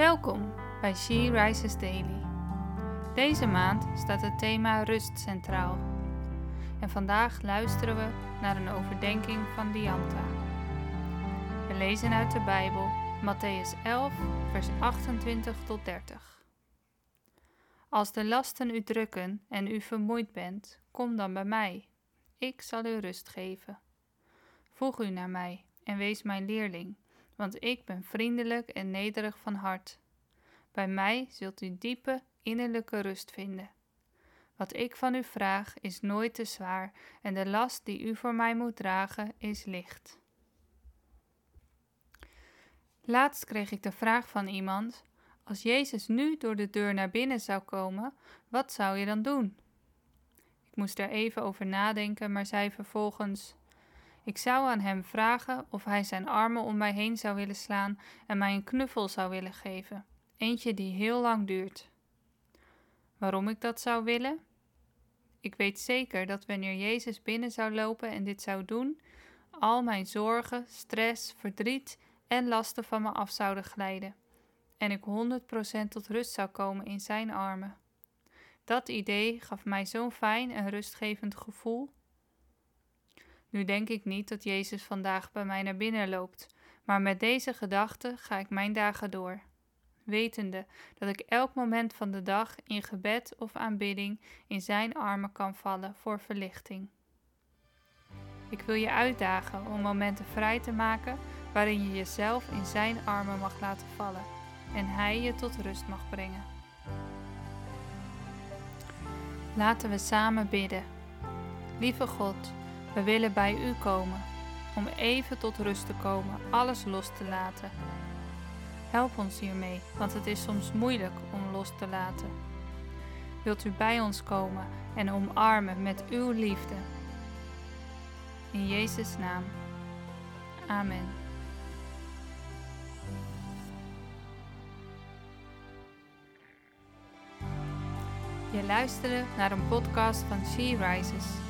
Welkom bij She Rises Daily. Deze maand staat het thema rust centraal. En vandaag luisteren we naar een overdenking van Dianta. We lezen uit de Bijbel Matthäus 11, vers 28 tot 30. Als de lasten u drukken en u vermoeid bent, kom dan bij mij. Ik zal u rust geven. Voeg u naar mij en wees mijn leerling want ik ben vriendelijk en nederig van hart. Bij mij zult u diepe innerlijke rust vinden. Wat ik van u vraag is nooit te zwaar en de last die u voor mij moet dragen is licht. Laatst kreeg ik de vraag van iemand: Als Jezus nu door de deur naar binnen zou komen, wat zou je dan doen? Ik moest er even over nadenken, maar zei vervolgens: ik zou aan hem vragen of hij zijn armen om mij heen zou willen slaan en mij een knuffel zou willen geven, eentje die heel lang duurt. Waarom ik dat zou willen? Ik weet zeker dat wanneer Jezus binnen zou lopen en dit zou doen, al mijn zorgen, stress, verdriet en lasten van me af zouden glijden en ik 100% tot rust zou komen in zijn armen. Dat idee gaf mij zo'n fijn en rustgevend gevoel nu denk ik niet dat Jezus vandaag bij mij naar binnen loopt, maar met deze gedachte ga ik mijn dagen door, wetende dat ik elk moment van de dag in gebed of aanbidding in Zijn armen kan vallen voor verlichting. Ik wil je uitdagen om momenten vrij te maken waarin je jezelf in Zijn armen mag laten vallen en Hij je tot rust mag brengen. Laten we samen bidden. Lieve God, we willen bij u komen, om even tot rust te komen, alles los te laten. Help ons hiermee, want het is soms moeilijk om los te laten. Wilt u bij ons komen en omarmen met uw liefde? In Jezus' naam. Amen. Je luisterde naar een podcast van She Rises.